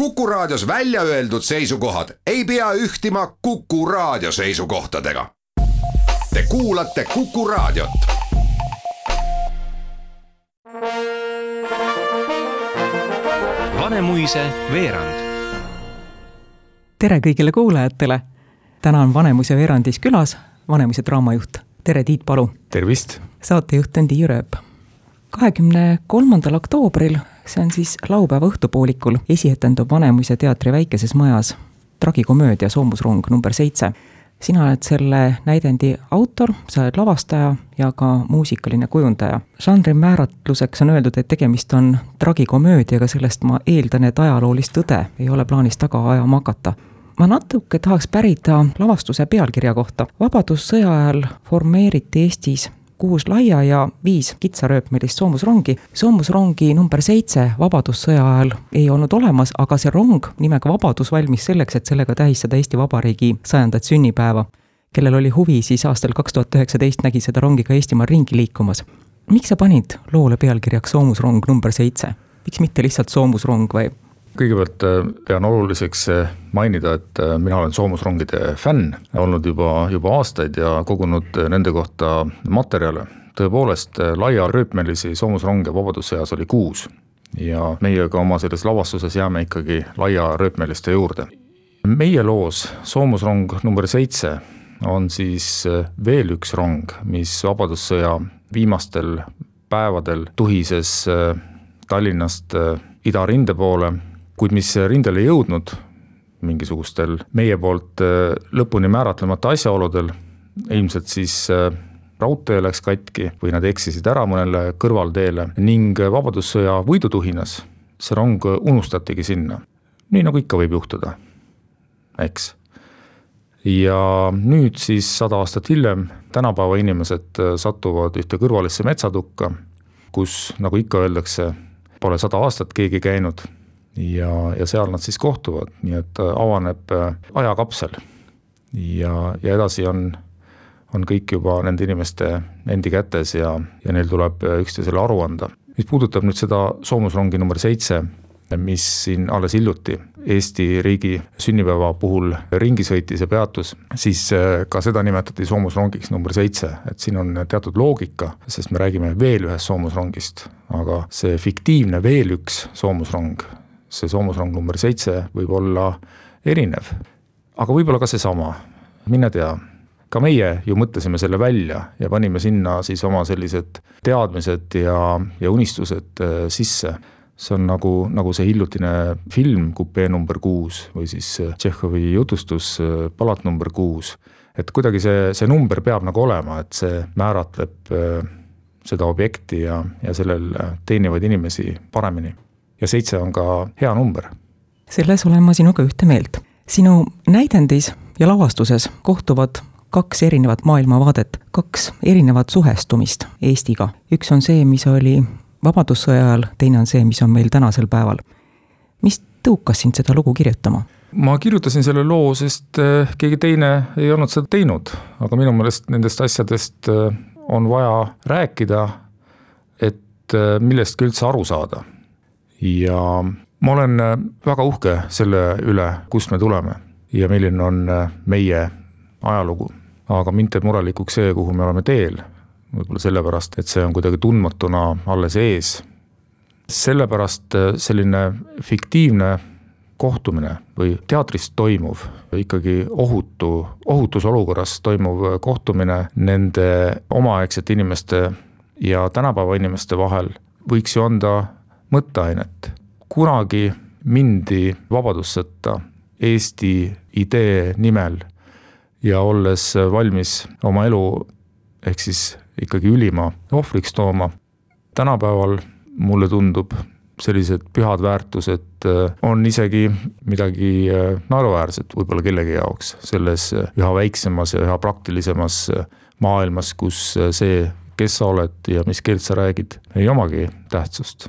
Kuku Raadios välja öeldud seisukohad ei pea ühtima Kuku Raadio seisukohtadega. Te kuulate Kuku Raadiot. Vanemuise veerand. tere kõigile kuulajatele. täna on Vanemuise veerandis külas Vanemuise draamajuht. tere, Tiit Palu. tervist. saatejuht on Tiia Rööp. kahekümne kolmandal oktoobril, see on siis laupäeva õhtupoolikul, esietendub Vanemuise teatri väikeses majas tragikomöödia Soomusrong number seitse sina oled selle näidendi autor, sa oled lavastaja ja ka muusikaline kujundaja. žanri määratluseks on öeldud, et tegemist on tragikomöödiaga, sellest ma eeldan, et ajaloolist tõde ei ole plaanis taga ajama hakata. ma natuke tahaks pärida lavastuse pealkirja kohta. vabadussõja ajal formeeriti Eestis kuus laia ja viis kitsarööpmelist soomusrongi. soomusrongi number seitse Vabadussõja ajal ei olnud olemas, aga see rong nimega Vabadus valmis selleks, et sellega tähistada Eesti Vabariigi sajandat sünnipäeva. kellel oli huvi, siis aastal kaks tuhat üheksateist nägi seda rongi ka Eestimaal ringi liikumas. miks sa panid loole pealkirjaks Soomusrong number seitse? miks mitte lihtsalt soomusrong või kõigepealt äh, pean oluliseks äh, mainida, et äh, mina olen soomusrongide fänn olnud juba, juba aastaid ja kogunud nende kohta materjale. tõepoolest, laiarööpmelisi soomusronge Vabadussõjas oli kuus ja meie ka oma selles lavastuses jääme ikkagi laiarööpmeliste juurde. meie loos soomusrong number seitse on siis veel üks rong, mis Vabadussõja viimastel päevadel tuhises Tallinnast idarinde poole kuid mis rindele jõudnud mingisugustel meie poolt äh, lõpuni määratlemata asjaoludel, ilmselt siis äh, raudtee läks katki või nad eksisid ära mõnele kõrvalteele ning Vabadussõja võidutuhinas see rong unustatigi sinna. nii nagu ikka võib juhtuda, eks. ja nüüd siis sada aastat hiljem tänapäeva inimesed äh, satuvad ühte kõrvalisse metsatukka, kus, nagu ikka öeldakse, pole sada aastat keegi käinud ja, ja seal nad siis kohtuvad, nii et äh, avaneb äh, ajakapsel. ja, ja edasi on, on kõik juba nende inimeste endi kätes ja, ja neil tuleb äh, üksteisele aru anda. mis puudutab nüüd seda soomusrongi number seitse, mis siin alles hiljuti Eesti riigi sünnipäeva puhul ringi sõitis ja peatus, siis ka seda nimetati soomusrongiks number seitse, et siin on teatud loogika, sest me räägime veel ühest soomusrongist, aga see fiktiivne veel üks soomusrong see soomusrong number seitse võib olla erinev. aga võib-olla ka seesama, mine tea. ka meie ju mõtlesime selle välja ja panime sinna siis oma sellised teadmised ja, ja unistused äh, sisse. see on nagu, nagu see hiljutine film Kupee number kuus või siis äh, Tšehhovi jutustus äh, Palat number kuus. et kuidagi see, see number peab nagu olema, et see määratleb seda objekti ja, ja sellel teenivaid inimesi paremini ja seitse on ka hea number. selles olen ma sinuga ühte meelt. sinu näidendis ja lavastuses kohtuvad kaks erinevat maailmavaadet, kaks erinevat suhestumist Eestiga. üks on see, mis oli Vabadussõja ajal, teine on see, mis on meil tänasel päeval. mis tõukas sind seda lugu kirjutama? ma kirjutasin selle loo, sest eh, keegi teine ei olnud seda teinud, aga minu meelest nendest asjadest eh, on vaja rääkida, et eh, millestki üldse aru saada ja ma olen äh, väga uhke selle üle, kust me tuleme ja milline on äh, meie ajalugu. aga mind teeb murelikuks see, kuhu me oleme teel. võib-olla sellepärast, et see on kuidagi tundmatuna alles ees. sellepärast äh, selline fiktiivne kohtumine või teatris toimuv, ikkagi ohutu, ohutus olukorras toimuv kohtumine nende omaaegsete inimeste ja tänapäeva inimeste vahel võiks ju anda mõtteainet. kunagi mindi vabadussõtta Eesti idee nimel ja olles valmis oma elu ehk siis ikkagi ülima ohvriks tooma. tänapäeval mulle tundub, sellised pühad väärtused äh, on isegi midagi äh, naeruväärset võib-olla kellegi jaoks selles äh, üha väiksemas ja üha praktilisemas maailmas, kus see, kes sa oled ja mis keelt sa räägid, ei omagi tähtsust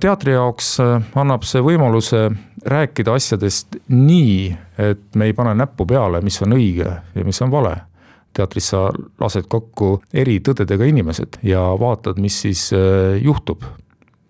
teatri jaoks äh, annab see võimaluse rääkida asjadest nii, et me ei pane näppu peale, mis on õige ja mis on vale. teatris sa lased kokku eri tõdedega inimesed ja vaatad, mis siis äh, juhtub.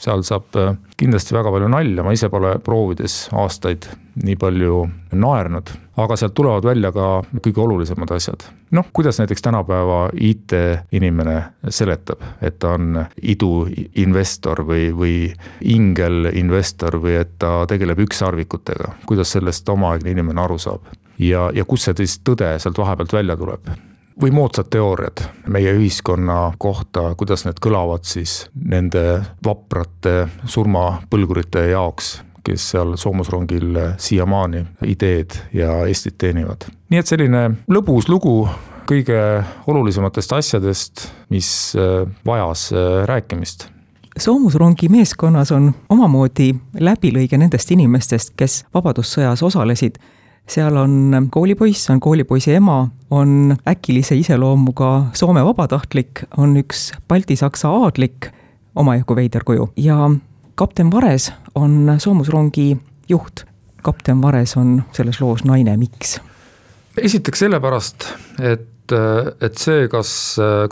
Seal saab äh, kindlasti väga palju nalja, ma ise pole proovides aastaid nii palju naernud, aga sealt tulevad välja ka kõige olulisemad asjad. noh, kuidas näiteks tänapäeva IT-inimene seletab, et ta on iduinvestor või, või ingelinvestor või et ta tegeleb ükssarvikutega, kuidas sellest omaaegne inimene aru saab? Ja, ja kust see siis tõde sealt vahepealt välja tuleb või moodsad teooriad meie ühiskonna kohta, kuidas need kõlavad siis nende vaprate surmapõlgurite jaoks, kes seal soomusrongil siiamaani ideed ja Eestit teenivad. nii et selline lõbus lugu kõige olulisematest asjadest, mis äh, vajas äh, rääkimist soomusrongi meeskonnas on omamoodi läbilõige nendest inimestest, kes Vabadussõjas osalesid seal on koolipoiss, on koolipoisi ema, on äkilise iseloomuga Soome vabatahtlik, on üks baltisaksa aadlik, omajagu veider kuju, ja kapten Vares on soomusrongi juht. kapten Vares on selles loos naine, miks? esiteks sellepärast, et et see, kas,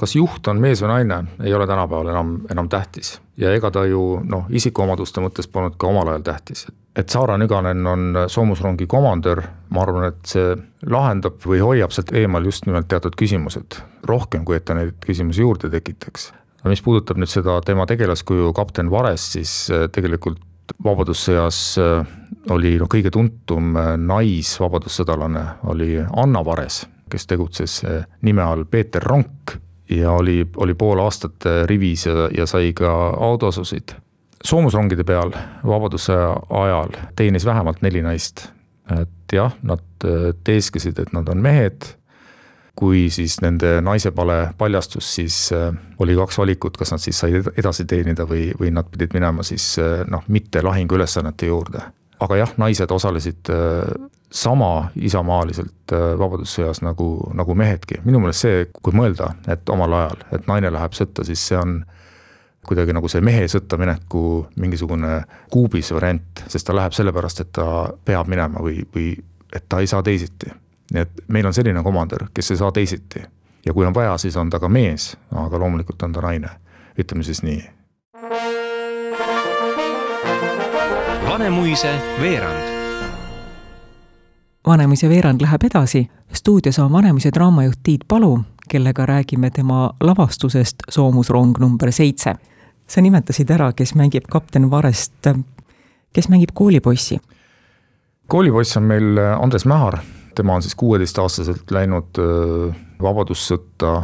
kas juht on mees või naine, ei ole tänapäeval enam, enam tähtis. ja ega ta ju noh, isikuomaduste mõttes polnud ka omal ajal tähtis, et et Saara Nüganen on soomusrongi komandör, ma arvan, et see lahendab või hoiab sealt eemal just nimelt teatud küsimused, rohkem kui et ta neid küsimusi juurde tekitaks. aga mis puudutab nüüd seda tema tegelaskuju kapten Vares, siis äh, tegelikult Vabadussõjas äh, oli noh, kõige tuntum äh, naisvabadussõdalane oli Anna Vares, kes tegutses nime all Peeter Ronk ja oli, oli pool aastat rivis ja, ja sai ka autosusid soomusrongide peal Vabadussõja ajal teenis vähemalt neli naist. et jah, nad äh, teeskasid, et nad on mehed, kui siis nende naisepale paljastus, siis oli kaks valikut, kas nad siis said edasi teenida või, või nad pidid minema siis noh, mitte lahinguülesannete juurde. aga jah, naised osalesid sama isamaaliselt Vabadussõjas nagu, nagu mehedki, minu meelest see, kui mõelda, et omal ajal, et naine läheb sõtta, siis see on kuidagi nagu see mehe sõtta mineku mingisugune kuubis variant, sest ta läheb sellepärast, et ta peab minema või, või et ta ei saa teisiti. nii et meil on selline komandör, kes ei saa teisiti. ja kui on vaja, siis on ta ka mees, aga loomulikult on ta naine, ütleme siis nii. Vanemuise veerand Vanemuise veerand läheb edasi, stuudios on Vanemuise draamajuht Tiit Palu, kellega räägime tema lavastusest Soomusrong number seitse sa nimetasid ära, kes mängib kapten Varest, kes mängib koolipoissi? koolipoiss on meil Andres Mähar, tema on siis kuueteistaastaselt läinud Vabadussõtta.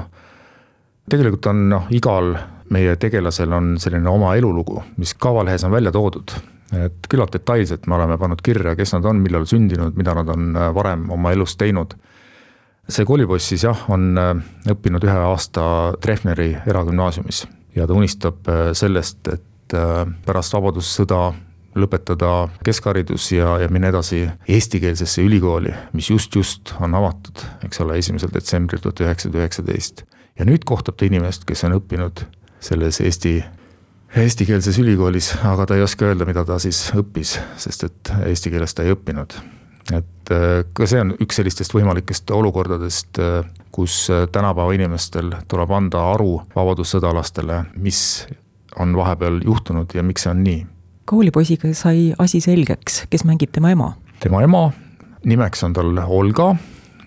tegelikult on noh, igal meie tegelasel on selline oma elulugu, mis kavalehes on välja toodud. Et küllalt detailselt me oleme pannud kirja, kes nad on, millal sündinud, mida nad on varem oma elus teinud see koolipoiss siis jah, on õppinud ühe aasta Treffneri eragümnaasiumis ja ta unistab äh, sellest, et äh, pärast Vabadussõda lõpetada keskharidus ja, ja minna edasi eestikeelsesse ülikooli, mis just-just on avatud, eks ole, esimesel detsembril tuhat üheksasada üheksateist. ja nüüd kohtab ta inimest, kes on õppinud selles Eesti, eestikeelses ülikoolis, aga ta ei oska öelda, mida ta siis õppis, sest et eesti keeles ta ei õppinud. et äh, ka see on üks sellistest võimalikest olukordadest, kus äh, tänapäeva inimestel tuleb anda aru vabadussõdalastele, mis on vahepeal juhtunud ja miks see on nii. koolipoisiga sai asi selgeks, kes mängib tema ema? tema ema, nimeks on tal Olga,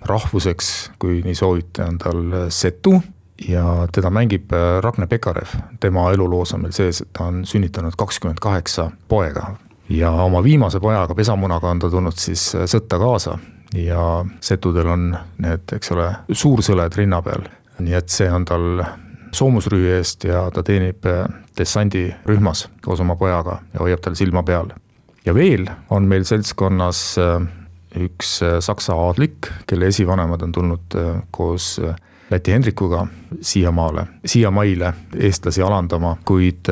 rahvuseks, kui nii soovite, on tal Setu ja teda mängib äh, Ragne Pekarev, tema eluloos on meil sees, et ta on sünnitanud kakskümmend kaheksa poega ja oma viimase pojaga, pesamunaga on ta tulnud siis äh, sõtta kaasa ja setudel on need, eks ole, suursõled rinna peal. nii et see on tal soomusrüü eest ja ta teenib äh, dessandirühmas koos oma pojaga ja hoiab tal silma peal. ja veel on meil seltskonnas üks saksa aadlik, kelle esivanemad on tulnud koos Läti Hendrikuga siiamaale, siiamaile eestlasi alandama, kuid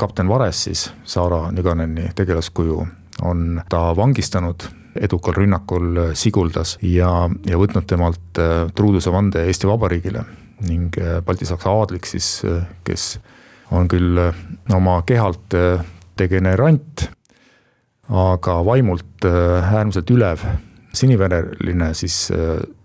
kapten Vares siis, Saara Nüganeni tegelaskuju, on ta vangistanud edukal rünnakul äh, siguldas ja, ja võtnud temalt äh, truuduse vande Eesti Vabariigile ning äh, baltisaksa aadlik siis, kes on küll oma kehalt degenerant, aga vaimult äärmiselt ülev, sinivereline, siis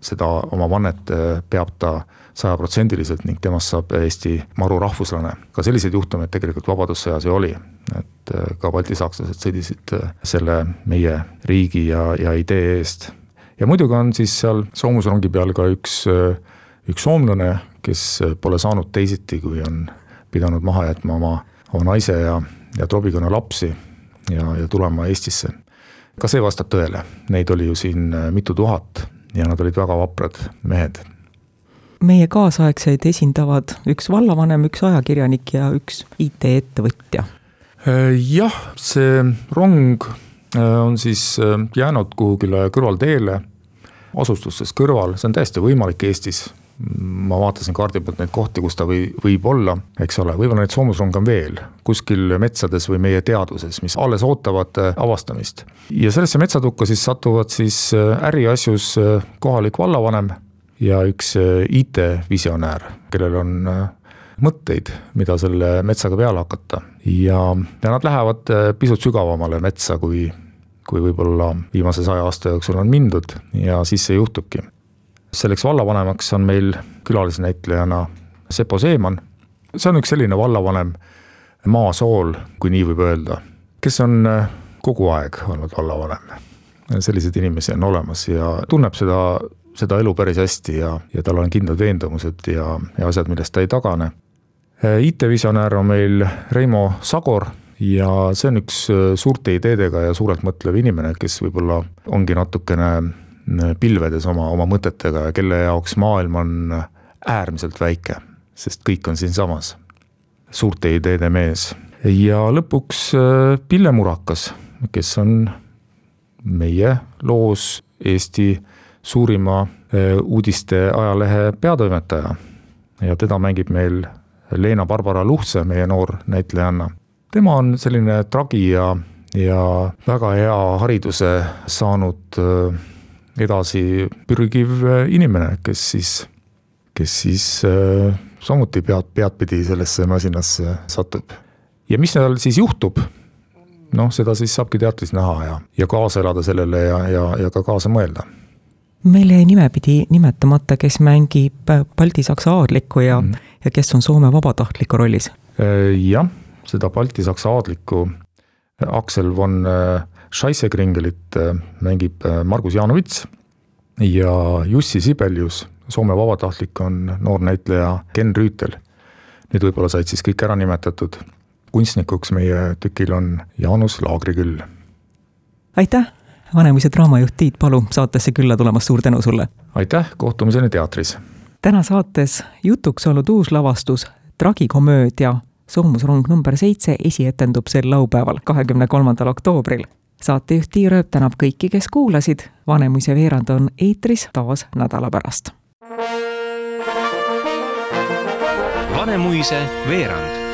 seda oma vannet peab ta sajaprotsendiliselt ning temast saab Eesti maru rahvuslane. ka selliseid juhtumeid tegelikult Vabadussõjas ju oli, et ka baltisakslased sõdisid selle meie riigi ja, ja idee eest. ja muidugi on siis seal soomusrongi peal ka üks, üks soomlane, kes pole saanud teisiti, kui on pidanud maha jätma oma, oma naise ja, ja trobikonna lapsi ja, ja tulema Eestisse. Ka see vastab tõele, neid oli ju siin äh, mitu tuhat ja nad olid väga vaprad mehed. meie kaasaegseid esindavad üks vallavanem, üks ajakirjanik ja üks IT-ettevõtja. Äh, jah, see rong äh, on siis jäänud kuhugile kõrvalteele, asustustes kõrval, see on täiesti võimalik Eestis ma vaatasin kaardi pealt neid kohti, kus ta või, võib olla, eks ole, võib-olla neid soomusronge on veel kuskil metsades või meie teaduses, mis alles ootavad äh, avastamist. ja sellesse metsatukka siis satuvad siis äh, äriasjus äh, kohalik vallavanem ja üks IT-visionäär, kellel on mõtteid, mida selle metsaga peale hakata ja, ja nad lähevad pisut sügavamale metsa, kui kui võib-olla viimase saja aasta jooksul on mindud ja siis see juhtubki selleks vallavanemaks on meil külalisnäitlejana Sepo Seeman. see on üks selline vallavanem maasool, kui nii võib öelda, kes on äh, kogu aeg olnud vallavanem. selliseid inimesi on olemas ja tunneb seda, seda elu päris hästi ja, ja tal on kindlad veendumused ja, ja asjad, millest ta ei tagane. Äh, IT-visionäär on meil Reimo Sagor ja see on üks äh, suurte ideedega ja suurelt mõtlev inimene, kes võib-olla ongi natukene pilvedes oma, oma mõtetega ja kelle jaoks maailm on äärmiselt väike, sest kõik on siinsamas. suurte ideede mees ja lõpuks äh, Pille Murakas, kes on meie loos Eesti suurima äh, uudiste ajalehe peatoimetaja. ja teda mängib meil Leena-Barbara Luhtse, meie noor näitlejanna. tema on selline tragi ja, ja väga hea hariduse saanud äh, edasi pürgiv äh, inimene, kes siis, kes siis äh, samuti pead, peadpidi sellesse masinasse satub. ja mis seal siis juhtub? noh, seda siis saabki teatris näha ja, ja kaasa elada sellele ja, ja, ja ka kaasa mõelda meil jäi nimepidi nimetamata, kes mängib baltisaksa aadlikku ja mm, ja kes on Soome vabatahtliku rollis. Äh, jah, seda baltisaksa aadlikku Aksel von Scheissegringelit äh, mängib äh, Margus Janovits ja Jussi Sibelius, Soome vabatahtlik, on noor näitleja Ken Rüütel. Need võib-olla said siis kõik ära nimetatud. kunstnikuks meie tükil on Jaanus Laagriküll. aitäh, Vanemuise draamajuht Tiit Palu saatesse külla tulemast, suur tänu sulle! aitäh, kohtumiseni teatris! täna saates jutuks olnud uus lavastus Tragikomöödia Soomusrong number seitse esietendub sel laupäeval, kahekümne kolmandal oktoobril saatejuht Tiir Ööp tänab kõiki, kes kuulasid. Vanemuise veerand on eetris taas nädala pärast. Vanemuise veerand